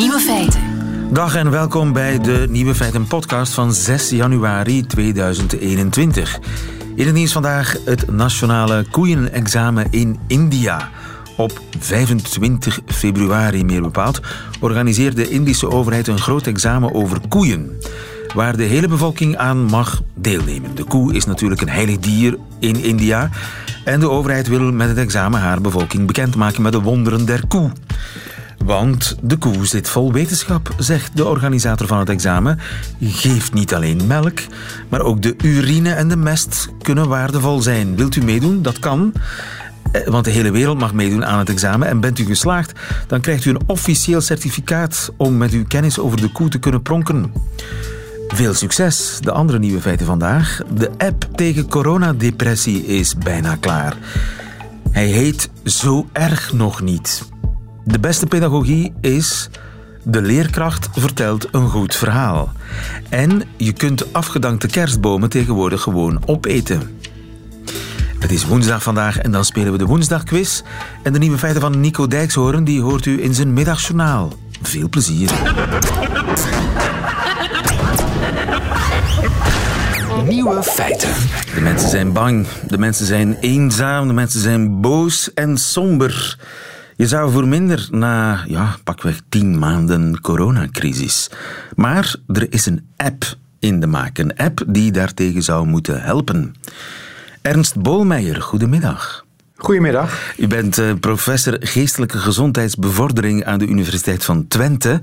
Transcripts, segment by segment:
Nieuwe feiten. Dag en welkom bij de Nieuwe Feiten podcast van 6 januari 2021. In het nieuws vandaag het nationale koeienexamen in India. Op 25 februari meer bepaald organiseert de Indische overheid een groot examen over koeien. Waar de hele bevolking aan mag deelnemen. De koe is natuurlijk een heilig dier in India. En de overheid wil met het examen haar bevolking bekendmaken met de wonderen der koe. Want de koe zit vol wetenschap, zegt de organisator van het examen. Geeft niet alleen melk, maar ook de urine en de mest kunnen waardevol zijn. Wilt u meedoen? Dat kan. Eh, Want de hele wereld mag meedoen aan het examen. En bent u geslaagd, dan krijgt u een officieel certificaat om met uw kennis over de koe te kunnen pronken. Veel succes. De andere nieuwe feiten vandaag. De app tegen coronadepressie is bijna klaar. Hij heet Zo erg nog niet. De beste pedagogie is. De leerkracht vertelt een goed verhaal. En je kunt afgedankte kerstbomen tegenwoordig gewoon opeten. Het is woensdag vandaag en dan spelen we de woensdagquiz. En de nieuwe feiten van Nico Dijkshoorn die hoort u in zijn middagjournaal. Veel plezier. Nieuwe feiten. De mensen zijn bang, de mensen zijn eenzaam, de mensen zijn boos en somber. Je zou voor minder na, ja, pakweg tien maanden coronacrisis. Maar er is een app in de maak, een app die daartegen zou moeten helpen. Ernst Bolmeijer, goedemiddag. Goedemiddag. U bent eh, professor geestelijke gezondheidsbevordering aan de Universiteit van Twente.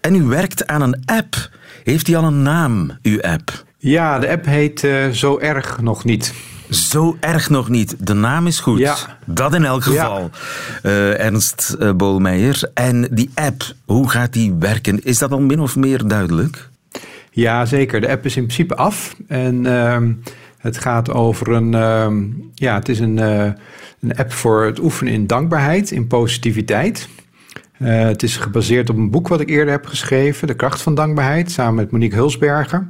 En u werkt aan een app. Heeft die al een naam, uw app? Ja, de app heet eh, Zo Erg Nog Niet. Zo erg nog niet. De naam is goed. Ja. Dat in elk geval. Eh, Ernst uh, Bolmeijer. En die app, hoe gaat die werken? Is dat al min of meer duidelijk? Ja, zeker. De app is in principe af. En ehm, het gaat over een... ehm, ja, het is een, eh, een app voor het oefenen in dankbaarheid, in positiviteit. Eh, het is gebaseerd op een boek wat ik eerder heb geschreven, De Kracht van Dankbaarheid, samen met Monique Hulsberger.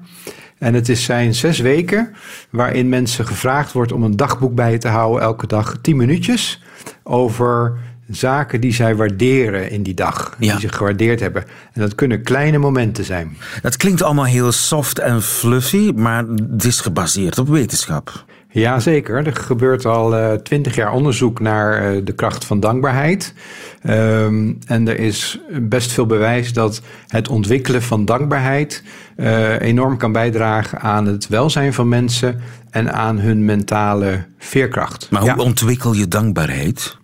En het is zijn zes weken waarin mensen gevraagd wordt om een dagboek bij te houden, elke dag tien minuutjes, over zaken die zij waarderen in die dag, Ja. die ze gewaardeerd hebben. En dat kunnen kleine momenten zijn. Dat klinkt allemaal heel soft en fluffy, maar het is gebaseerd op wetenschap. Jazeker, er gebeurt al twintig jaar onderzoek naar eh, de kracht van dankbaarheid. Ehm, en er is best veel bewijs dat het ontwikkelen van dankbaarheid eh, enorm kan bijdragen aan het welzijn van mensen en aan hun mentale veerkracht. Maar Ja. hoe ontwikkel je dankbaarheid?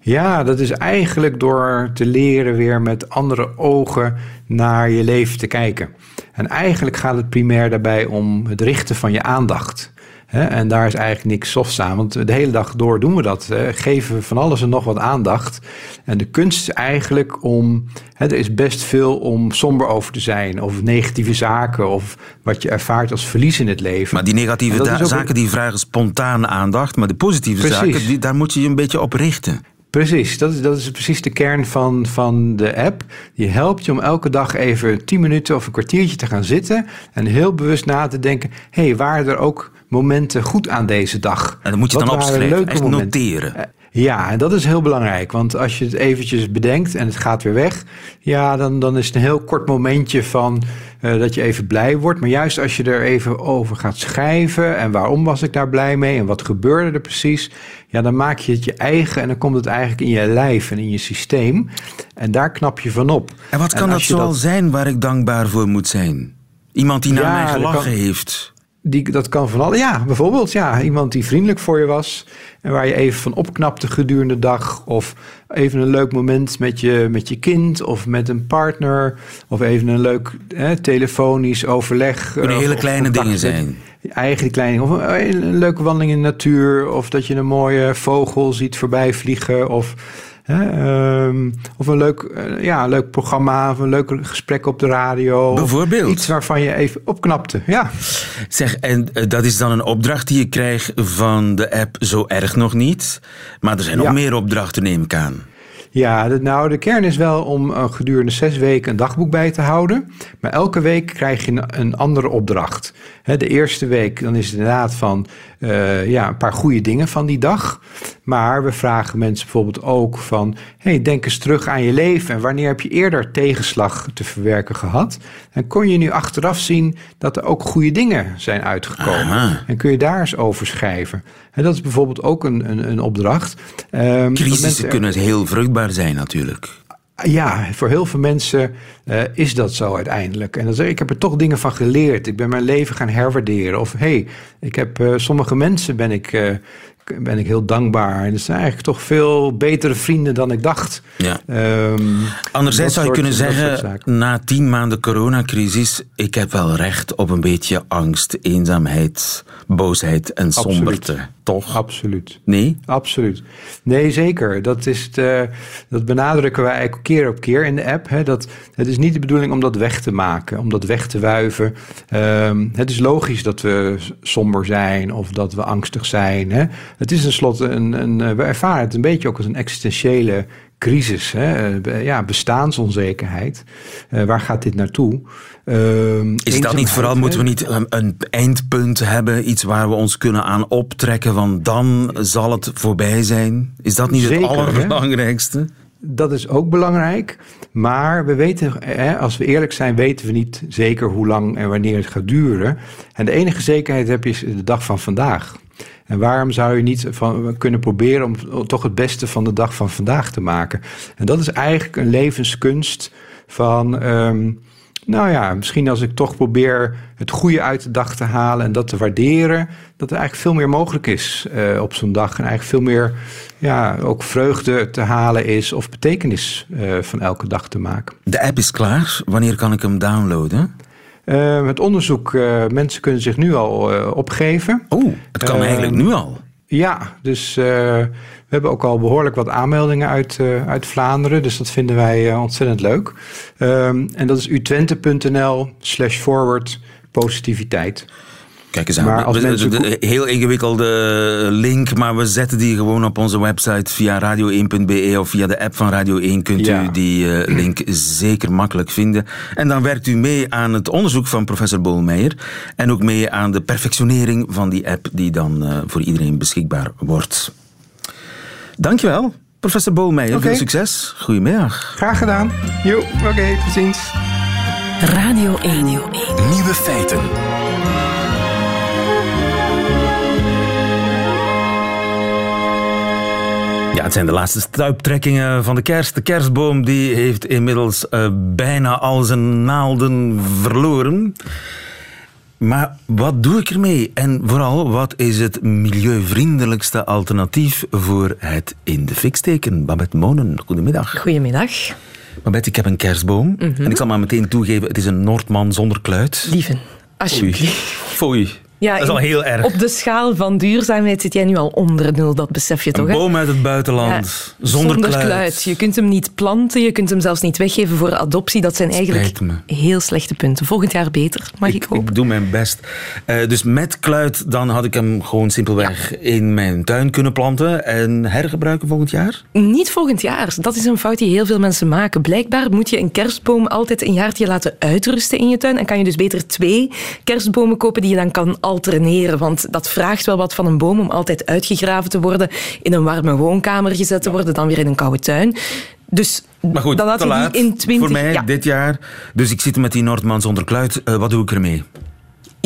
Ja, dat is eigenlijk door te leren weer met andere ogen naar je leven te kijken. En eigenlijk gaat het primair daarbij om het richten van je aandacht. En daar is eigenlijk niks softs aan, want de hele dag door doen we dat. Geven we van alles en nog wat aandacht. En de kunst is eigenlijk om, hè, er is best veel om somber over te zijn, of negatieve zaken, of wat je ervaart als verlies in het leven. Maar die negatieve zaken die vragen spontaan aandacht, maar de positieve Precies. zaken, die, daar moet je je een beetje op richten. Precies, dat is, dat is precies de kern van, van de app. Die helpt je om elke dag even 10 minuten of een kwartiertje te gaan zitten en heel bewust na te denken: hé, hey, waren er ook momenten goed aan deze dag? En dan moet je Wat dan opschrijven, echt noteren. Eh, Ja, en dat is heel belangrijk. Want als je het eventjes bedenkt en het gaat weer weg... ja, dan, dan is het een heel kort momentje van eh, dat je even blij wordt. Maar juist als je er even over gaat schrijven... en waarom was ik daar blij mee en wat gebeurde er precies... ja, dan maak je het je eigen en dan komt het eigenlijk in je lijf en in je systeem. En daar knap je van op. En wat kan dat zoal zijn waar ik dankbaar voor moet zijn? Iemand die naar Ja, mij gelachen kan- heeft. Die, dat kan van alle. Ja, bijvoorbeeld ja, iemand die vriendelijk voor je was. En waar je even van opknapte gedurende de dag. Of even een leuk moment met je, met je kind of met een partner. Of even een leuk hè, telefonisch overleg. Kunnen eh, hele of kleine dingen zijn. Eigen kleine. Of een, een leuke wandeling in de natuur. Of dat je een mooie vogel ziet voorbij vliegen. Of, hè, ehm, of een leuk, eh, ja, een leuk programma. Of een leuk gesprek op de radio. Bijvoorbeeld. Iets waarvan je even opknapte. Ja. Zeg, en eh, dat is dan een opdracht die je krijgt van de app Zo Erg Nog Niet. Maar er zijn nog Ja. meer opdrachten, neem ik aan. Ja, de, nou, de kern is wel om eh, gedurende zes weken een dagboek bij te houden. Maar elke week krijg je een, een andere opdracht. De eerste week dan is het inderdaad van ja, een paar goede dingen van die dag. Maar we vragen mensen bijvoorbeeld ook van... hey, denk eens terug aan je leven. En wanneer heb je eerder tegenslag te verwerken gehad? En kon je nu achteraf zien dat er ook goede dingen zijn uitgekomen? En kun je daar eens over schrijven? En dat is bijvoorbeeld ook een, een, een opdracht. Um, Crisissen kunnen heel vruchtbaar zijn natuurlijk. Ja, voor heel veel mensen uh, is dat zo uiteindelijk. En dan zeg ik, ik heb er toch dingen van geleerd. Ik ben mijn leven gaan herwaarderen. Of hey, ik heb uh, sommige mensen ben ik uh, ben ik heel dankbaar. En het zijn eigenlijk toch veel betere vrienden dan ik dacht. Ja. Um, Anderzijds zou je kunnen zeggen, na tien maanden coronacrisis, ik heb wel recht op een beetje angst, eenzaamheid, boosheid en somberte. Toch? Absoluut. Nee? Absoluut. Nee, zeker. Dat, is uh, dat benadrukken wij eigenlijk keer op keer in de app. Hè, dat, het is niet de bedoeling om dat weg te maken, om dat weg te wuiven. Um, het is logisch dat we somber zijn of dat we angstig zijn. Hè. Het is tenslotte een, een, eh, we ervaren het een beetje ook als een existentiële crisis. Hè? Eh, ja, bestaansonzekerheid. Uh, waar gaat dit naartoe? Uh, is dat niet vooral, moeten we niet een, een, eindpunt hebben, iets waar we ons kunnen aan optrekken, want dan zal het voorbij zijn? Is dat niet Zeker, het allerbelangrijkste? Hè? Dat is ook belangrijk, maar we weten, hè, als we eerlijk zijn, weten we niet zeker hoe lang en wanneer het gaat duren. En de enige zekerheid heb je de dag van vandaag. En waarom zou je niet van, kunnen proberen om toch het beste van de dag van vandaag te maken? En dat is eigenlijk een levenskunst van. Um, nou ja, misschien als ik toch probeer het goede uit de dag te halen en dat te waarderen, dat er eigenlijk veel meer mogelijk is uh, op zo'n dag. En eigenlijk veel meer ja, ook vreugde te halen is of betekenis uh, van elke dag te maken. De app is klaar. Wanneer kan ik hem downloaden? Uh, het onderzoek, uh, mensen kunnen zich nu al uh, opgeven. Oeh, het kan eigenlijk nu al. Ja, dus we hebben ook al behoorlijk wat aanmeldingen uit, uit Vlaanderen. Dus dat vinden wij ontzettend leuk. Ehm, en dat is utwente.nl slash forward positiviteit. Kijk eens aan. Maar als mensen... Heel ingewikkelde link, maar we zetten die gewoon op onze website via radio1.be of via de app van Radio 1 kunt u die uh, link zeker makkelijk vinden. En dan werkt u mee aan het onderzoek van professor Bolmeijer en ook mee aan de perfectionering van die app die dan uh, voor iedereen beschikbaar wordt. Dankjewel, professor Bolmeijer. Okay. Veel succes. Goedemiddag. Graag gedaan. Jo, oké, okay, tot ziens. Radio 1. Nieuwe feiten. Ja, het zijn de laatste stuiptrekkingen van de kerst. De kerstboom die heeft inmiddels uh, bijna al zijn naalden verloren. Maar wat doe ik ermee? En vooral, wat is het milieuvriendelijkste alternatief voor het in de fik steken? Babette Monen, goedemiddag. Goedemiddag. Babette, ik heb een kerstboom. Mm -hmm. En ik zal maar meteen toegeven, het is een Noordman zonder kluit. Lieven, alsjeblieft. Foei. Ja, dat is al heel erg. Op de schaal van duurzaamheid zit jij nu al onder nul, dat besef je toch? Een boom uit het buitenland, zonder, zonder kluit. Je kunt hem niet planten, je kunt hem zelfs niet weggeven voor adoptie. Dat zijn eigenlijk heel slechte punten. Volgend jaar beter, mag ik, ik hopen. Ik doe mijn best. Uh, dus met kluit, dan had ik hem gewoon simpelweg ja. in mijn tuin kunnen planten en hergebruiken volgend jaar? Niet volgend jaar. Dat is een fout die heel veel mensen maken. Blijkbaar moet je een kerstboom altijd een jaartje laten uitrusten in je tuin. En kan je dus beter twee kerstbomen kopen die je dan kan alterneren. Want dat vraagt wel wat van een boom om altijd uitgegraven te worden, in een warme woonkamer gezet te worden, dan weer in een koude tuin. Dus maar goed, dan had die in 20... voor mij ja. dit jaar. Dus ik zit met die Noordman zonder kluit. Uh, wat doe ik ermee?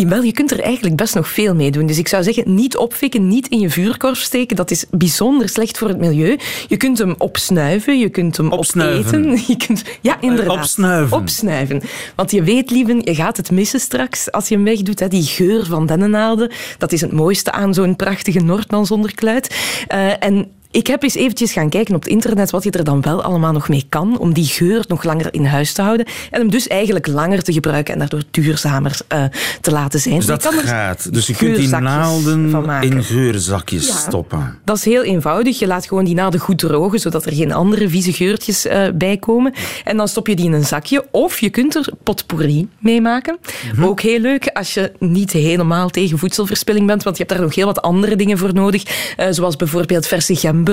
Wel, je kunt er eigenlijk best nog veel mee doen. Dus ik zou zeggen, niet opfikken, niet in je vuurkorf steken. Dat is bijzonder slecht voor het milieu. Je kunt hem opsnuiven, je kunt hem opsnuiven. opeten. Je kunt, ja, inderdaad. Opsnuiven. Opsnuiven. Want je weet, lieven, je gaat het missen straks als je hem wegdoet. Hè. Die geur van dennennaalden, dat is het mooiste aan zo'n prachtige Noordman zonder kluit. Uh, en ik heb eens eventjes gaan kijken op het internet wat je er dan wel allemaal nog mee kan om die geur nog langer in huis te houden en hem dus eigenlijk langer te gebruiken en daardoor duurzamer uh, te laten zijn. Dus dat je gaat. Dus je kunt die naalden in geurzakjes ja, stoppen. Dat is heel eenvoudig. Je laat gewoon die naalden goed drogen, zodat er geen andere vieze geurtjes uh, bij komen. En dan stop je die in een zakje. Of je kunt er potpourri mee maken. Mm -hmm. Ook heel leuk als je niet helemaal tegen voedselverspilling bent, want je hebt daar nog heel wat andere dingen voor nodig. Uh, zoals bijvoorbeeld verse gember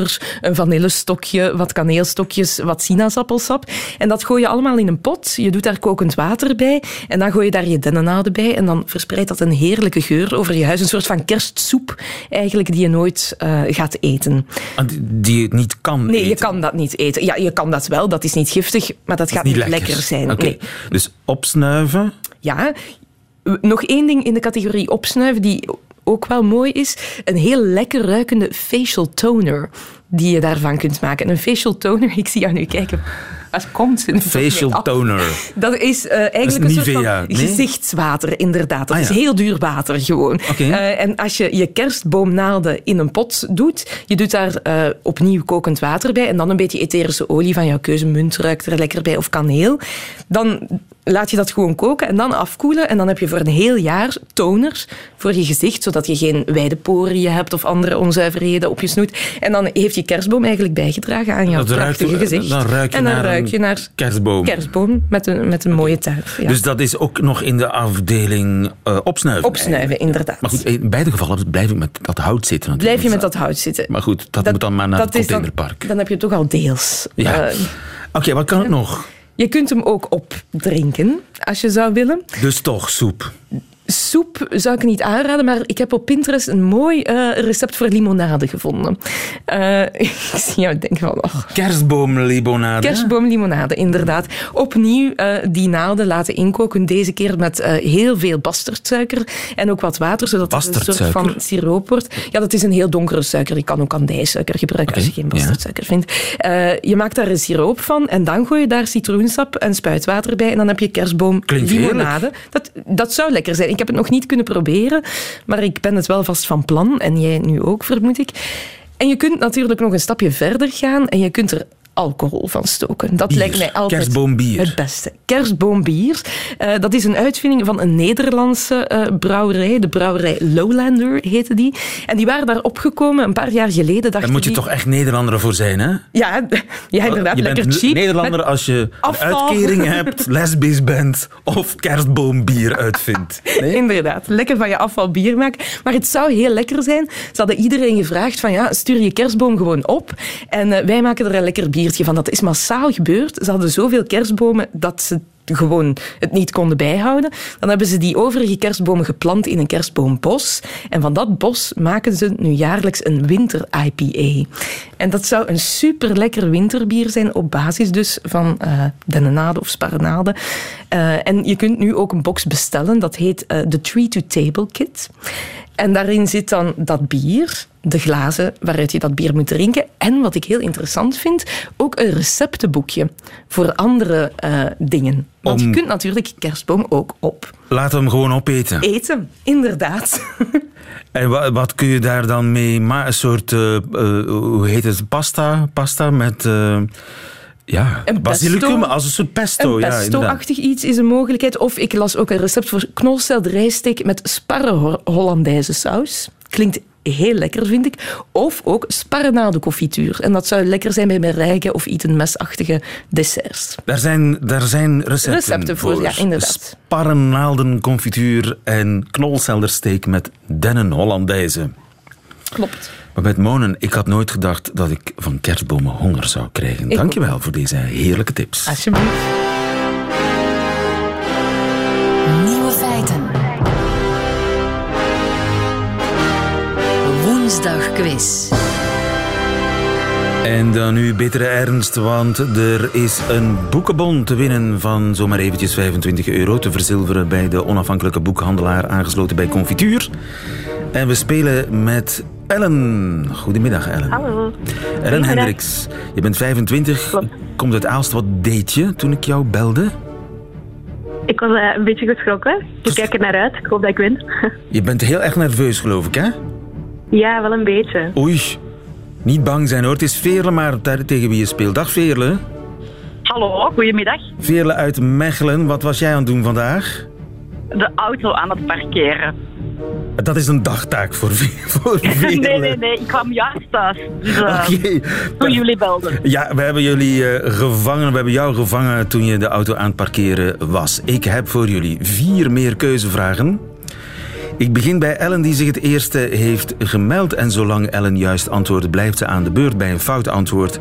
een vanillestokje, wat kaneelstokjes, wat sinaasappelsap. En dat gooi je allemaal in een pot. Je doet daar kokend water bij en dan gooi je daar je dennenhouden bij en dan verspreidt dat een heerlijke geur over je huis. Een soort van kerstsoep eigenlijk die je nooit uh, gaat eten. Ah, die je niet kan Nee, je kan dat niet eten. Ja, je kan dat wel, dat is niet giftig, maar dat, gaat niet lekker, zijn. Oké, nee. dus opsnuiven? Ja, nog één ding in de categorie opsnuiven die ook wel mooi is. Een heel lekker ruikende facial toner die je daarvan kunt maken. En een facial toner, ik zie jou nu kijken. Wat komt facial toner? Dat is uh, eigenlijk een soort van gezichtswater, inderdaad. Dat ah, is heel duur water gewoon. Okay. Uh, eh, en als je je kerstboomnaalden in een pot doet, je doet daar uh, opnieuw kokend water bij en dan een beetje etherische olie van jouw keuze, munt ruikt er lekker bij of kaneel. Dan laat je dat gewoon koken en dan afkoelen. En dan heb je voor een heel jaar toners voor je gezicht, zodat je geen wijde poriën hebt of andere onzuiverheden op je snoet. En dan heeft je kerstboom eigenlijk bijgedragen aan jouw prachtige gezicht. Dan ruik je, en dan naar, ruik je naar kerstboom. Kerstboom met een, met een mooie tuin. Ja. Dus dat is ook nog in de afdeling uh, opsnuiven? Opsnuiven, inderdaad. Maar goed, in beide gevallen blijf ik met dat hout zitten. Natuurlijk. Blijf je met dat hout zitten. Maar goed, dat, moet dan maar naar het containerpark. Dan, dan, heb je toch al deels. Ja. Uh, Oké, wat kan het nog? Je kunt hem ook opdrinken, als je zou willen. Dus toch soep? Soep zou ik niet aanraden, maar ik heb op Pinterest een mooi uh, recept voor limonade gevonden. Uh, ik zie jou denken van... Oh. Kerstboomlimonade. Kerstboomlimonade, inderdaad. Opnieuw uh, die naalden laten inkoken, deze keer met heel veel bastardsuiker en ook wat water, zodat het een soort van siroop wordt. Ja, dat is een heel donkere suiker. Je kan ook andijsuiker gebruiken okay. als je geen bastardsuiker ja. vindt. je maakt daar een siroop van en dan gooi je daar citroensap en spuitwater bij en dan heb je kerstboomlimonade. Dat, dat zou lekker zijn. Ik heb het nog niet kunnen proberen, maar ik ben het wel vast van plan. En jij nu ook, vermoed ik. En je kunt natuurlijk nog een stapje verder gaan en je kunt er alcohol van stoken. Dat lijkt mij altijd Kerstboombier. het beste. Kerstboombier. Uh, dat is een uitvinding van een Nederlandse uh, brouwerij. De brouwerij Lowlander heette die. En die waren daar opgekomen een paar jaar geleden. Daar moet je toch echt Nederlander voor zijn, hè? Ja, ja inderdaad. Je lekker cheap. Nederlander als je een uitkering hebt, lesbisch bent of kerstboombier uitvindt. Nee? Inderdaad. Lekker van je afval bier maken. Maar het zou heel lekker zijn. Ze hadden iedereen gevraagd van ja, stuur je kerstboom gewoon op en uh, wij maken er een lekker bier van. Dat is massaal gebeurd. Ze hadden zoveel kerstbomen dat ze gewoon het niet konden bijhouden. Dan hebben ze die overige kerstbomen geplant in een kerstboombos. En van dat bos maken ze nu jaarlijks een winter-IPA. En dat zou een super lekker winterbier zijn op basis dus van uh, dennenade of sparenade. Uh, en je kunt nu ook een box bestellen. Dat heet uh, de Tree to Table Kit. En daarin zit dan dat bier, de glazen waaruit je dat bier moet drinken. En wat ik heel interessant vind, ook een receptenboekje voor andere uh, dingen. Want Om... je kunt natuurlijk kerstboom ook op. Laat hem gewoon opeten. Eten, inderdaad. En wat, wat, kun je daar dan mee maken? Een soort, uh, uh, hoe heet het, pasta? Pasta met... Ja, een basilicum als een soort pesto. Een pesto-achtig ja, iets is een mogelijkheid. Of ik las ook een recept voor knolselderijsteek met sparre Hollandaise saus. Klinkt heel lekker, vind ik. Of ook sparrenaaldenconfituur. En dat zou lekker zijn bij mijn rijke of mesachtige desserts. Daar zijn, daar zijn recepten, recepten voor, ja, inderdaad. Sparrenaaldenconfituur en knolseldersteek met dennen Hollandaise. Klopt. Maar met Monen, ik had nooit gedacht dat ik van kerstbomen honger zou krijgen. Ik Dankjewel voor deze heerlijke tips. Alsjeblieft. Nieuwe feiten. Woensdag quiz. En dan nu bittere ernst, want er is een boekenbon te winnen van zomaar eventjes 25 euro te verzilveren bij de onafhankelijke boekhandelaar aangesloten bij Confituur. En we spelen met Ellen. Goedemiddag, Ellen. Hallo. Ellen Hendricks. Je bent 25, Klopt. komt uit Aalst. Wat deed je toen ik jou belde? Ik was uh, een beetje geschrokken. Ik kijk er naar uit. Ik hoop dat ik win. je bent heel erg nerveus, geloof ik, hè? Ja, wel een beetje. Oei. Niet bang zijn, hoor. Het is Veerle, maar tegen wie je speelt. Dag, Veerle. Hallo, goedemiddag. Veerle uit Mechelen. Wat was jij aan het doen vandaag? De auto aan het parkeren. Dat is een dagtaak voor, voor Nee, nee, nee. Ik kwam juist thuis. Dus, uh, Toen jullie belden. Ja, we hebben jullie uh, gevangen. We hebben jou gevangen toen je de auto aan het parkeren was. Ik heb voor jullie vier meer keuzevragen. Ik begin bij Ellen, die zich het eerste heeft gemeld. En zolang Ellen juist antwoordt, blijft ze aan de beurt. Bij een fout antwoord,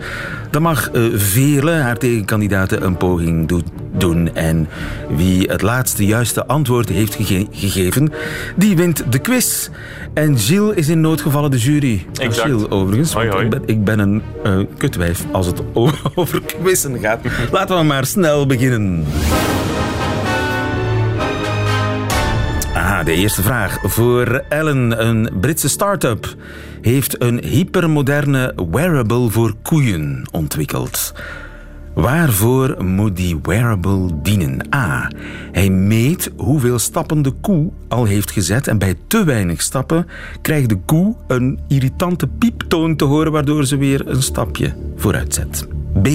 dan mag uh, Veerle, haar tegenkandidaten, een poging do doen. En wie het laatste juiste antwoord heeft ge gegeven, die wint de quiz. En Gilles is in noodgevallen de jury. Exact. Gilles, overigens. Hoi, hoi. Ik, ben, ik ben een uh, kutwijf als het over quizzen gaat. Laten we maar snel beginnen. Ah, de eerste vraag voor Ellen. Een Britse start-up heeft een hypermoderne wearable voor koeien ontwikkeld. Waarvoor moet die wearable dienen? A. Hij meet hoeveel stappen de koe al heeft gezet en bij te weinig stappen krijgt de koe een irritante pieptoon te horen waardoor ze weer een stapje vooruit zet. B.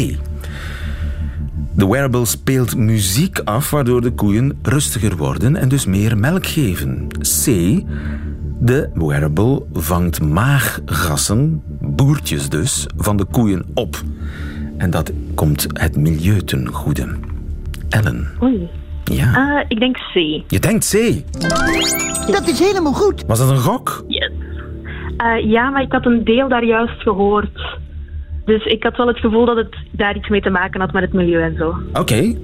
De wearable speelt muziek af waardoor de koeien rustiger worden en dus meer melk geven. C. De wearable vangt maaggassen, boertjes dus, van de koeien op. En dat komt het milieu ten goede. Ellen. Oei. Ja. Uh, ik denk C. Je denkt C. Dat is helemaal goed. Was dat een gok? Yes. Uh, ja, maar ik had een deel daar juist gehoord. Dus ik had wel het gevoel dat het daar iets mee te maken had met het milieu en zo. Oké. Okay.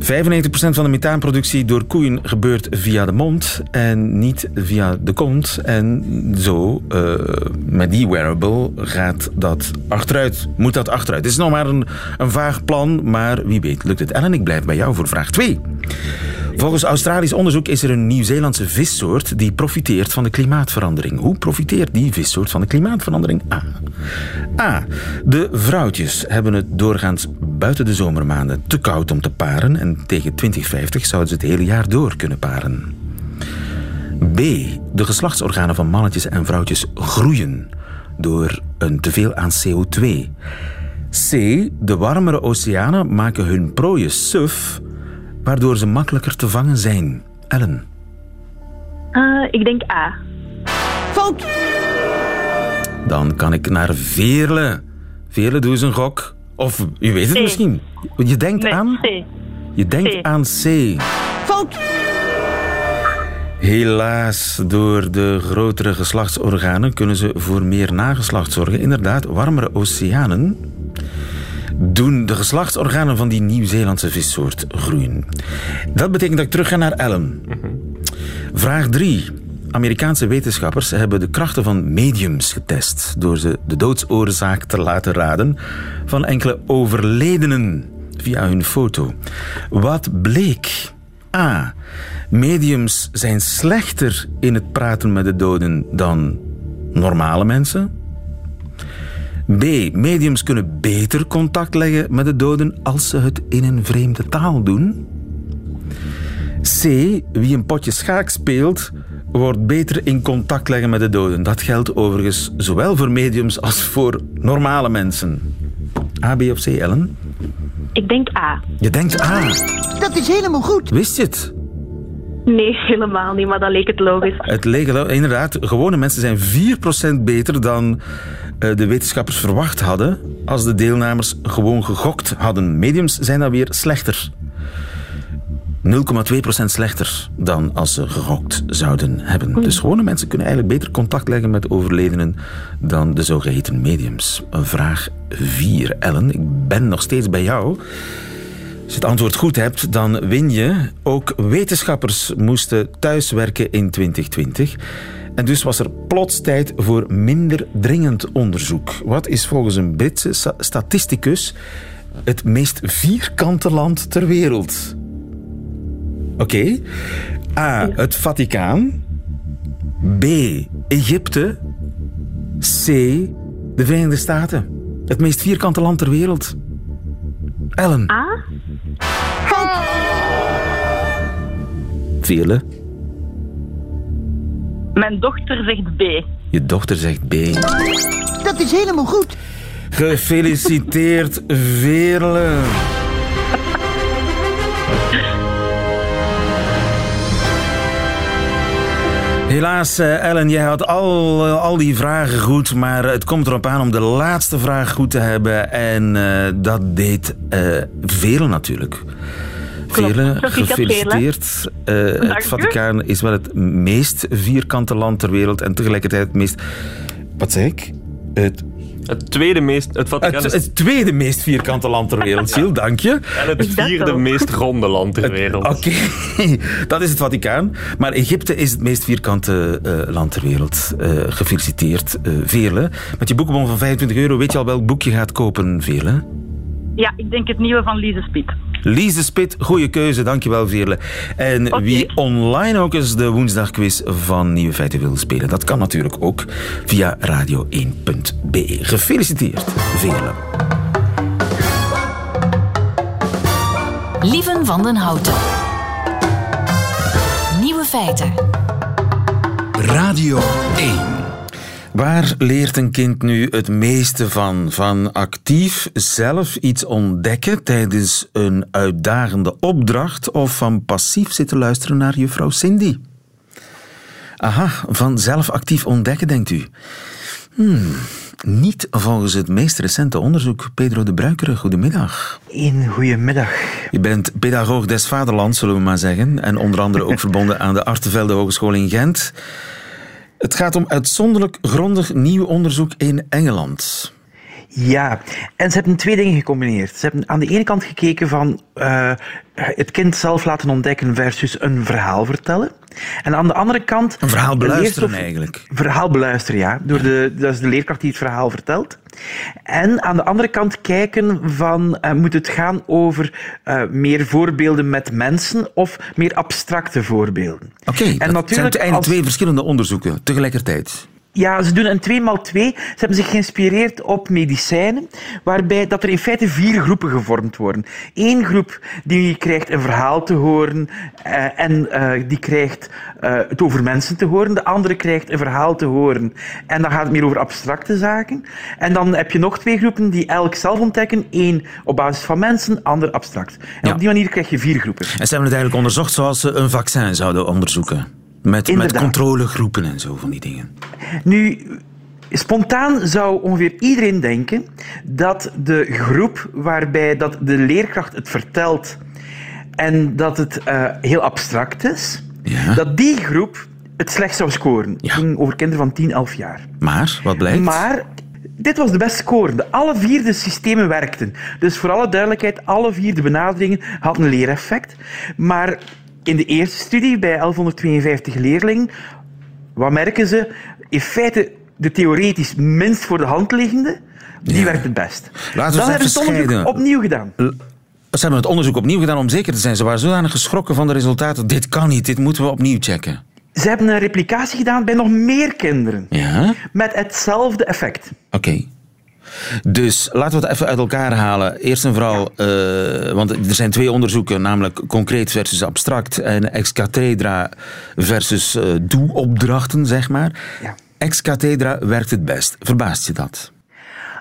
95% van de methaanproductie door koeien gebeurt via de mond en niet via de kont. En zo, uh, met die wearable, gaat dat achteruit. Moet dat achteruit. Het is nog maar een, een vaag plan, maar wie weet lukt het. Ellen, ik blijf bij jou voor vraag 2. Volgens Australisch onderzoek is er een Nieuw-Zeelandse vissoort die profiteert van de klimaatverandering. Hoe profiteert die vissoort van de klimaatverandering? A. A. De vrouwtjes hebben het doorgaans buiten de zomermaanden te koud om te paren en tegen 2050 zouden ze het hele jaar door kunnen paren. B. De geslachtsorganen van mannetjes en vrouwtjes groeien door een teveel aan CO2. C. De warmere oceanen maken hun prooien suf waardoor ze makkelijker te vangen zijn. Ellen. Uh, ik denk A. Fout. Dan kan ik naar Veerle. Veerle, doe eens een gok. Of je weet het C. misschien. Je denkt Nee, aan... C. Je denkt C. aan C. Fout. Helaas, door de grotere geslachtsorganen kunnen ze voor meer nageslacht zorgen. Inderdaad, warmere oceanen doen de geslachtsorganen van die Nieuw-Zeelandse vissoort groeien. Dat betekent dat ik terug ga naar Ellen. Vraag 3. Amerikaanse wetenschappers hebben de krachten van mediums getest door ze de doodsoorzaak te laten raden van enkele overledenen via hun foto. Wat bleek? A. Mediums zijn slechter in het praten met de doden dan normale mensen. B. Mediums kunnen beter contact leggen met de doden als ze het in een vreemde taal doen. C. Wie een potje schaak speelt, wordt beter in contact leggen met de doden. Dat geldt overigens zowel voor mediums als voor normale mensen. A, B of C, Ellen? Ik denk A. Je denkt A. Dat is helemaal goed. Wist je het? Nee, helemaal niet, maar dat leek het logisch. Het leek inderdaad, gewone mensen zijn 4% beter dan de wetenschappers verwacht hadden als de deelnemers gewoon gegokt hadden. Mediums zijn dan weer slechter. 0,2% slechter dan als ze gegokt zouden hebben. Dus gewone mensen kunnen eigenlijk beter contact leggen met overledenen dan de zogeheten mediums. Vraag 4, Ellen. Ik ben nog steeds bij jou. Als je het antwoord goed hebt, dan win je. Ook wetenschappers moesten thuiswerken in 2020. En dus was er plots tijd voor minder dringend onderzoek. Wat is volgens een Britse sta- statisticus het meest vierkante land ter wereld? Oké. A. Het Vaticaan. B. Egypte. C. De Verenigde Staten. Het meest vierkante land ter wereld. Ellen. A? Vele. Mijn dochter zegt B. Je dochter zegt B. Dat is helemaal goed. Gefeliciteerd, Veerle. Helaas, eh, Ellen, jij had al, eh, al die vragen goed, maar het komt erop aan om de laatste vraag goed te hebben. En eh, dat deed eh Veerle natuurlijk. Gefeliciteerd. Eh, het. Vaticaan is wel het meest vierkante land ter wereld en tegelijkertijd het meest... Wat zeg ik? Het, Het tweede meest... Het Vaticaan het, is het tweede meest vierkante land ter wereld, Giel, dank je. en het vierde meest ronde land ter wereld. Oké, dat is het Vaticaan. Maar Egypte is het meest vierkante eh, land ter wereld. Eh, gefeliciteerd, eh Vele. Met je boekenbon van 25 euro weet je al welk boek je gaat kopen, Vele? Ja, ik denk het nieuwe van Lise Spiet. Lise Spit, goede keuze, dankjewel Veerle. En wie online ook eens de woensdagquiz van Nieuwe Feiten wil spelen, dat kan natuurlijk ook via radio1.be. Gefeliciteerd, Veerle. Lieven van den Houten. Nieuwe feiten. Radio 1. Waar leert een kind nu het meeste van? Van actief zelf iets ontdekken tijdens een uitdagende opdracht of van passief zitten luisteren naar juffrouw Cindy? Aha, van zelf actief ontdekken, denkt u. Hmm, niet volgens het meest recente onderzoek. Pedro de Bruikere, goedemiddag. Een goedemiddag. Je bent pedagoog des vaderlands, zullen we maar zeggen. En onder andere ook verbonden aan de Artevelde Hogeschool in Gent. Het gaat om uitzonderlijk grondig nieuw onderzoek in Engeland. Ja, en ze hebben twee dingen gecombineerd. Ze hebben aan de ene kant gekeken van eh, het kind zelf laten ontdekken versus een verhaal vertellen. En aan de andere kant... Een verhaal beluisteren leerstof- eigenlijk. Verhaal beluisteren, ja. Door de, dat is de leerkracht die het verhaal vertelt. En aan de andere kant kijken van, eh, moet het gaan over eh, meer voorbeelden met mensen of meer abstracte voorbeelden? Oké, dat zijn eigenlijk als- twee verschillende onderzoeken tegelijkertijd. Ja, ze doen een 2x2. Ze hebben zich geïnspireerd op medicijnen, waarbij dat er in feite vier groepen gevormd worden. Eén groep die krijgt een verhaal te horen eh, en eh, die krijgt eh, het over mensen te horen. De andere krijgt een verhaal te horen en dan gaat het meer over abstracte zaken. En dan heb je nog twee groepen die elk zelf ontdekken. Eén op basis van mensen, ander abstract. En Ja. op die manier krijg je vier groepen. En ze hebben het eigenlijk onderzocht zoals ze een vaccin zouden onderzoeken. Met, met controlegroepen en zo van die dingen. Nu, spontaan zou ongeveer iedereen denken dat de groep waarbij dat de leerkracht het vertelt en dat het eh, heel abstract is, Ja. dat die groep het slecht zou scoren. Ja. Het ging over kinderen van 10, 11 jaar. Maar, wat blijkt? Maar dit was de best scorende. Alle vier de systemen werkten. Dus voor alle duidelijkheid, alle vier de benaderingen hadden een leereffect. Maar in de eerste studie, bij 1152 leerlingen, wat merken ze? In feite, de theoretisch minst voor de hand liggende, die Ja. werkt het best. Laten we Dan hebben ze het onderzoek scheiden. opnieuw gedaan. Ze hebben het onderzoek opnieuw gedaan om zeker te zijn. Ze waren zodanig geschrokken van de resultaten. Dit kan niet, dit moeten we opnieuw checken. Ze hebben een replicatie gedaan bij nog meer kinderen. Ja? Met hetzelfde effect. Oké. Dus laten we het even uit elkaar halen. Eerst en vooral, eh, want er zijn twee onderzoeken, namelijk concreet versus abstract en ex cathedra versus eh doe-opdrachten, zeg maar. Ja. Ex cathedra werkt het best. Verbaast je dat?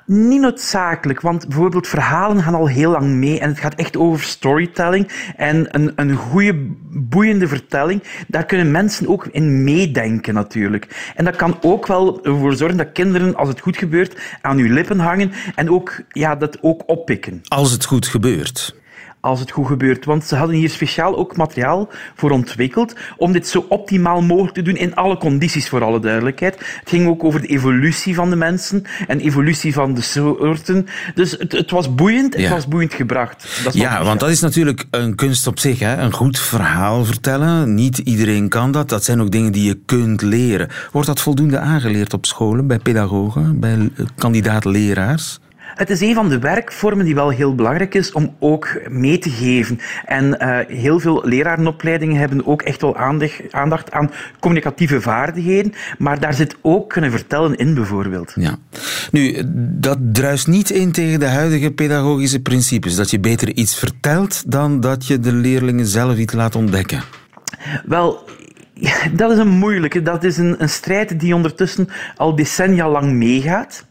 Niet noodzakelijk, want bijvoorbeeld verhalen gaan al heel lang mee en het gaat echt over storytelling en een, een goede, boeiende vertelling. Daar kunnen mensen ook in meedenken natuurlijk. En dat kan ook wel ervoor zorgen dat kinderen, als het goed gebeurt, aan uw lippen hangen en ook, ja, dat ook oppikken Als het goed gebeurt. Als het goed gebeurt. Want ze hadden hier speciaal ook materiaal voor ontwikkeld om dit zo optimaal mogelijk te doen in alle condities, voor alle duidelijkheid. Het ging ook over de evolutie van de mensen en evolutie van de soorten. Dus het, het was boeiend, het Ja. was boeiend gebracht. Dat Ja, want dat is natuurlijk een kunst op zich. Hè? Een goed verhaal vertellen. Niet iedereen kan dat. Dat zijn ook dingen die je kunt leren. Wordt dat voldoende aangeleerd op scholen, bij pedagogen, bij eh, kandidaat-leraars? Het is een van de werkvormen die wel heel belangrijk is om ook mee te geven. En eh, heel veel lerarenopleidingen hebben ook echt wel aandacht, aandacht aan communicatieve vaardigheden, maar daar zit ook kunnen vertellen in bijvoorbeeld. Ja. Nu, dat druist niet in tegen de huidige pedagogische principes. Dat je beter iets vertelt dan dat je de leerlingen zelf iets laat ontdekken. Wel, dat is een moeilijke. Dat is een, een strijd die ondertussen al decennia lang meegaat.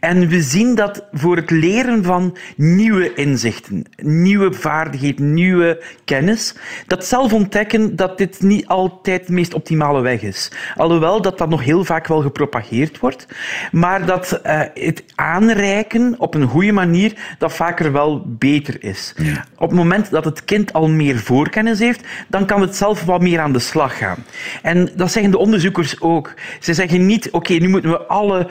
En we zien dat voor het leren van nieuwe inzichten, nieuwe vaardigheden, nieuwe kennis, dat zelf ontdekken dat dit niet altijd de meest optimale weg is. Alhoewel dat dat nog heel vaak wel gepropageerd wordt, maar dat uh, het aanreiken op een goede manier dat vaker wel beter is. Op het moment dat het kind al meer voorkennis heeft, dan kan het zelf wat meer aan de slag gaan. En dat zeggen de onderzoekers ook. Ze zeggen niet, oké, okay, nu moeten we alle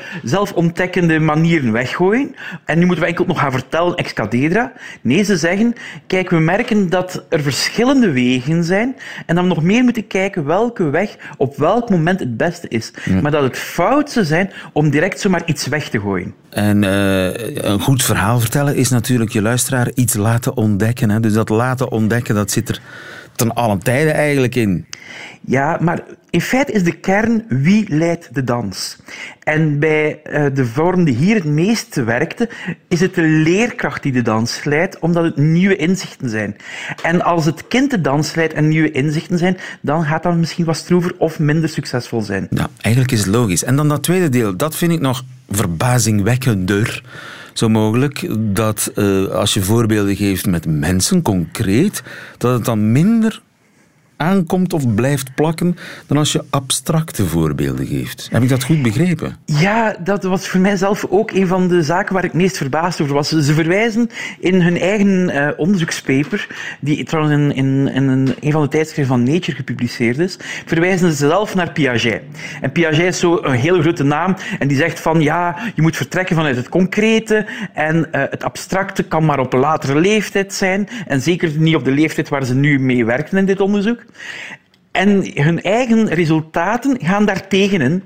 zelfontdekkende manieren weggooien en nu moeten we enkel nog gaan vertellen ex cathedra. Nee, ze zeggen, kijk, we merken dat er verschillende wegen zijn en dat we nog meer moeten kijken welke weg op welk moment het beste is. Maar dat het fout zou zijn om direct zomaar iets weg te gooien. En uh, een goed verhaal vertellen is natuurlijk je luisteraar iets laten ontdekken. Hè? Dus dat laten ontdekken, dat zit er ten allen tijde eigenlijk in. Ja, maar in feite is de kern wie leidt de dans. En bij uh, de vorm die hier het meest werkte, is het de leerkracht die de dans leidt, omdat het nieuwe inzichten zijn. En als het kind de dans leidt en nieuwe inzichten zijn, dan gaat dat misschien wat stroever of minder succesvol zijn. Ja, eigenlijk is het logisch. En dan dat tweede deel, dat vind ik nog verbazingwekkender zo mogelijk dat uh, als je voorbeelden geeft met mensen concreet, dat het dan minder aankomt of blijft plakken dan als je abstracte voorbeelden geeft. Heb ik dat goed begrepen? Ja, dat was voor mijzelf ook een van de zaken waar ik meest verbaasd over was. Ze verwijzen in hun eigen uh, onderzoekspaper, die trouwens in, in, in een, een van de tijdschriften van Nature gepubliceerd is, verwijzen ze zelf naar Piaget. En Piaget is zo een hele grote naam en die zegt van ja, je moet vertrekken vanuit het concrete en uh, het abstracte kan maar op een latere leeftijd zijn en zeker niet op de leeftijd waar ze nu mee werken in dit onderzoek. En hun eigen resultaten gaan daar tegenin.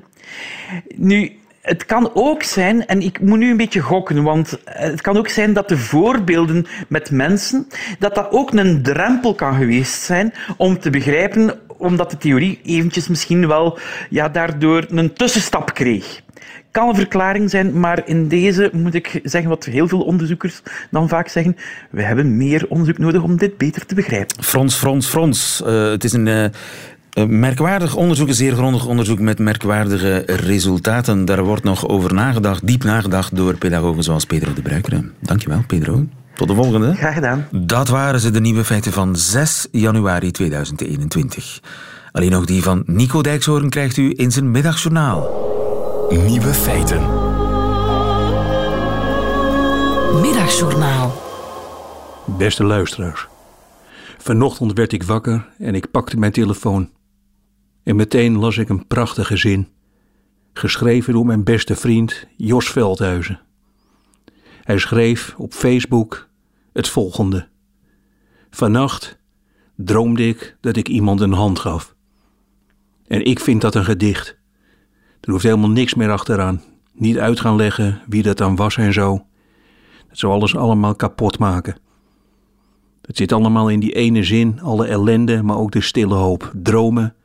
Nu, het kan ook zijn, en ik moet nu een beetje gokken, want het kan ook zijn dat de voorbeelden met mensen, dat dat ook een drempel kan geweest zijn om te begrijpen, omdat de theorie eventjes misschien wel ja, daardoor een tussenstap kreeg kan een verklaring zijn, maar in deze moet ik zeggen wat heel veel onderzoekers dan vaak zeggen. We hebben meer onderzoek nodig om dit beter te begrijpen. Frons, Frons, Frons. Uh, het is een... Uh... Een merkwaardig onderzoek, een zeer grondig onderzoek met merkwaardige resultaten. Daar wordt nog over nagedacht, diep nagedacht door pedagogen zoals Pedro de Bruikere. Dankjewel, Pedro. Tot de volgende. Graag gedaan. Dat waren ze, de nieuwe feiten van 6 januari 2021. Alleen nog die van Nico Dijkshoorn krijgt u in zijn middagjournaal. Nieuwe feiten. Middagjournaal. Beste luisteraars. Vanochtend werd ik wakker en ik pakte mijn telefoon. En meteen las ik een prachtige zin. Geschreven door mijn beste vriend Jos Veldhuizen. Hij schreef op Facebook het volgende. Vannacht droomde ik dat ik iemand een hand gaf. En ik vind dat een gedicht. Er hoeft helemaal niks meer achteraan. Niet uit gaan leggen wie dat dan was en zo. Dat zou alles allemaal kapot maken. Het zit allemaal in die ene zin, alle ellende, maar ook de stille hoop. Dromen,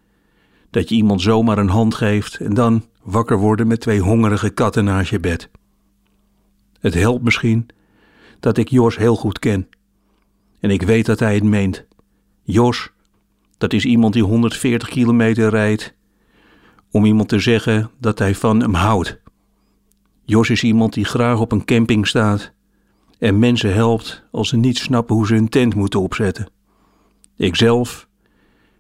dat je iemand zomaar een hand geeft en dan wakker worden met twee hongerige katten naast je bed. Het helpt misschien dat ik Jos heel goed ken. En ik weet dat hij het meent. Jos, dat is iemand die 140 kilometer rijdt om iemand te zeggen dat hij van hem houdt. Jos is iemand die graag op een camping staat en mensen helpt als ze niet snappen hoe ze hun tent moeten opzetten. Ikzelf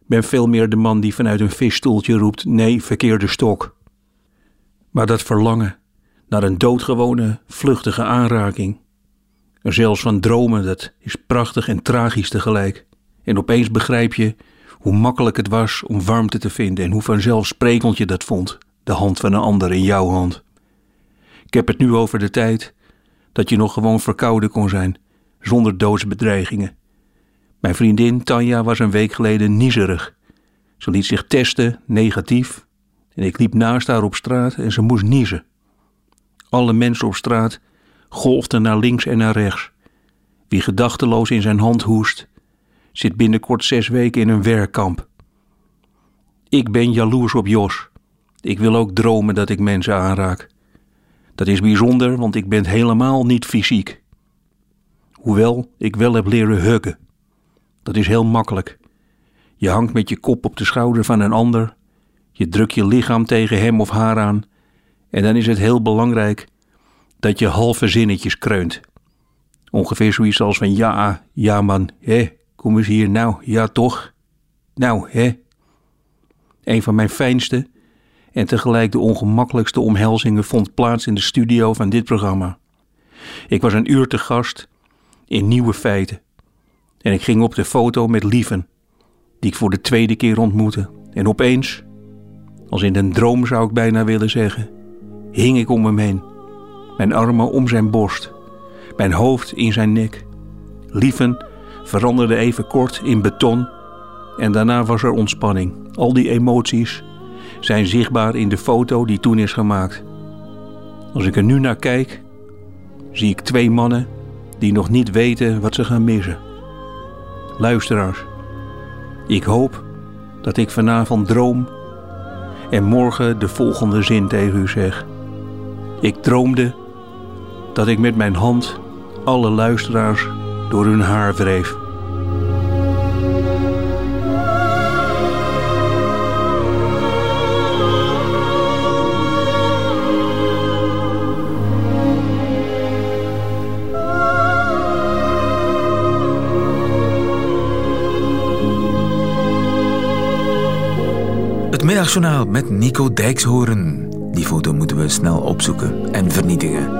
ben veel meer de man die vanuit een visstoeltje roept: nee, verkeerde stok. Maar dat verlangen naar een doodgewone, vluchtige aanraking, zelfs van dromen, dat is prachtig en tragisch tegelijk. En opeens begrijp je hoe makkelijk het was om warmte te vinden en hoe vanzelfsprekend je dat vond, de hand van een ander in jouw hand. Ik heb het nu over de tijd dat je nog gewoon verkouden kon zijn, zonder doodsbedreigingen. Mijn vriendin Tanja was een week geleden niezerig. Ze liet zich testen, negatief, en ik liep naast haar op straat en ze moest niezen. Alle mensen op straat golfden naar links en naar rechts. Wie gedachteloos in zijn hand hoest, zit binnenkort zes weken in een werkkamp. Ik ben jaloers op Jos. Ik wil ook dromen dat ik mensen aanraak. Dat is bijzonder, want ik ben helemaal niet fysiek. Hoewel ik wel heb leren huggen. Dat is heel makkelijk. Je hangt met je kop op de schouder van een ander. Je drukt je lichaam tegen hem of haar aan. En dan is het heel belangrijk dat je halve zinnetjes kreunt. Ongeveer zoiets als van ja, ja man, hè, kom eens hier, nou, ja toch, nou, hè. Een van mijn fijnste en tegelijk de ongemakkelijkste omhelzingen vond plaats in de studio van dit programma. Ik was een uur te gast in Nieuwe Feiten en ik ging op de foto met Lieven, die ik voor de tweede keer ontmoette. En opeens, als in een droom zou ik bijna willen zeggen, hing ik om hem heen, mijn armen om zijn borst, mijn hoofd in zijn nek. Lieven veranderde even kort in beton en daarna was er ontspanning. Al die emoties zijn zichtbaar in de foto die toen is gemaakt. Als ik er nu naar kijk, zie ik twee mannen die nog niet weten wat ze gaan missen. Luisteraars, ik hoop dat ik vanavond droom en morgen de volgende zin tegen u zeg. Ik droomde dat ik met mijn hand alle luisteraars door hun haar wreef. Het middagjournaal met Nico Dijkshoorn. Die foto moeten we snel opzoeken en vernietigen.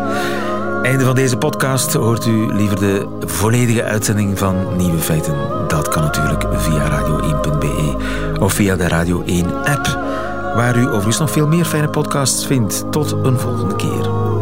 Einde van deze podcast hoort u liever de volledige uitzending van Nieuwe Feiten. Dat kan natuurlijk via radio1.be of via de Radio 1 app, waar u overigens nog veel meer fijne podcasts vindt. Tot een volgende keer.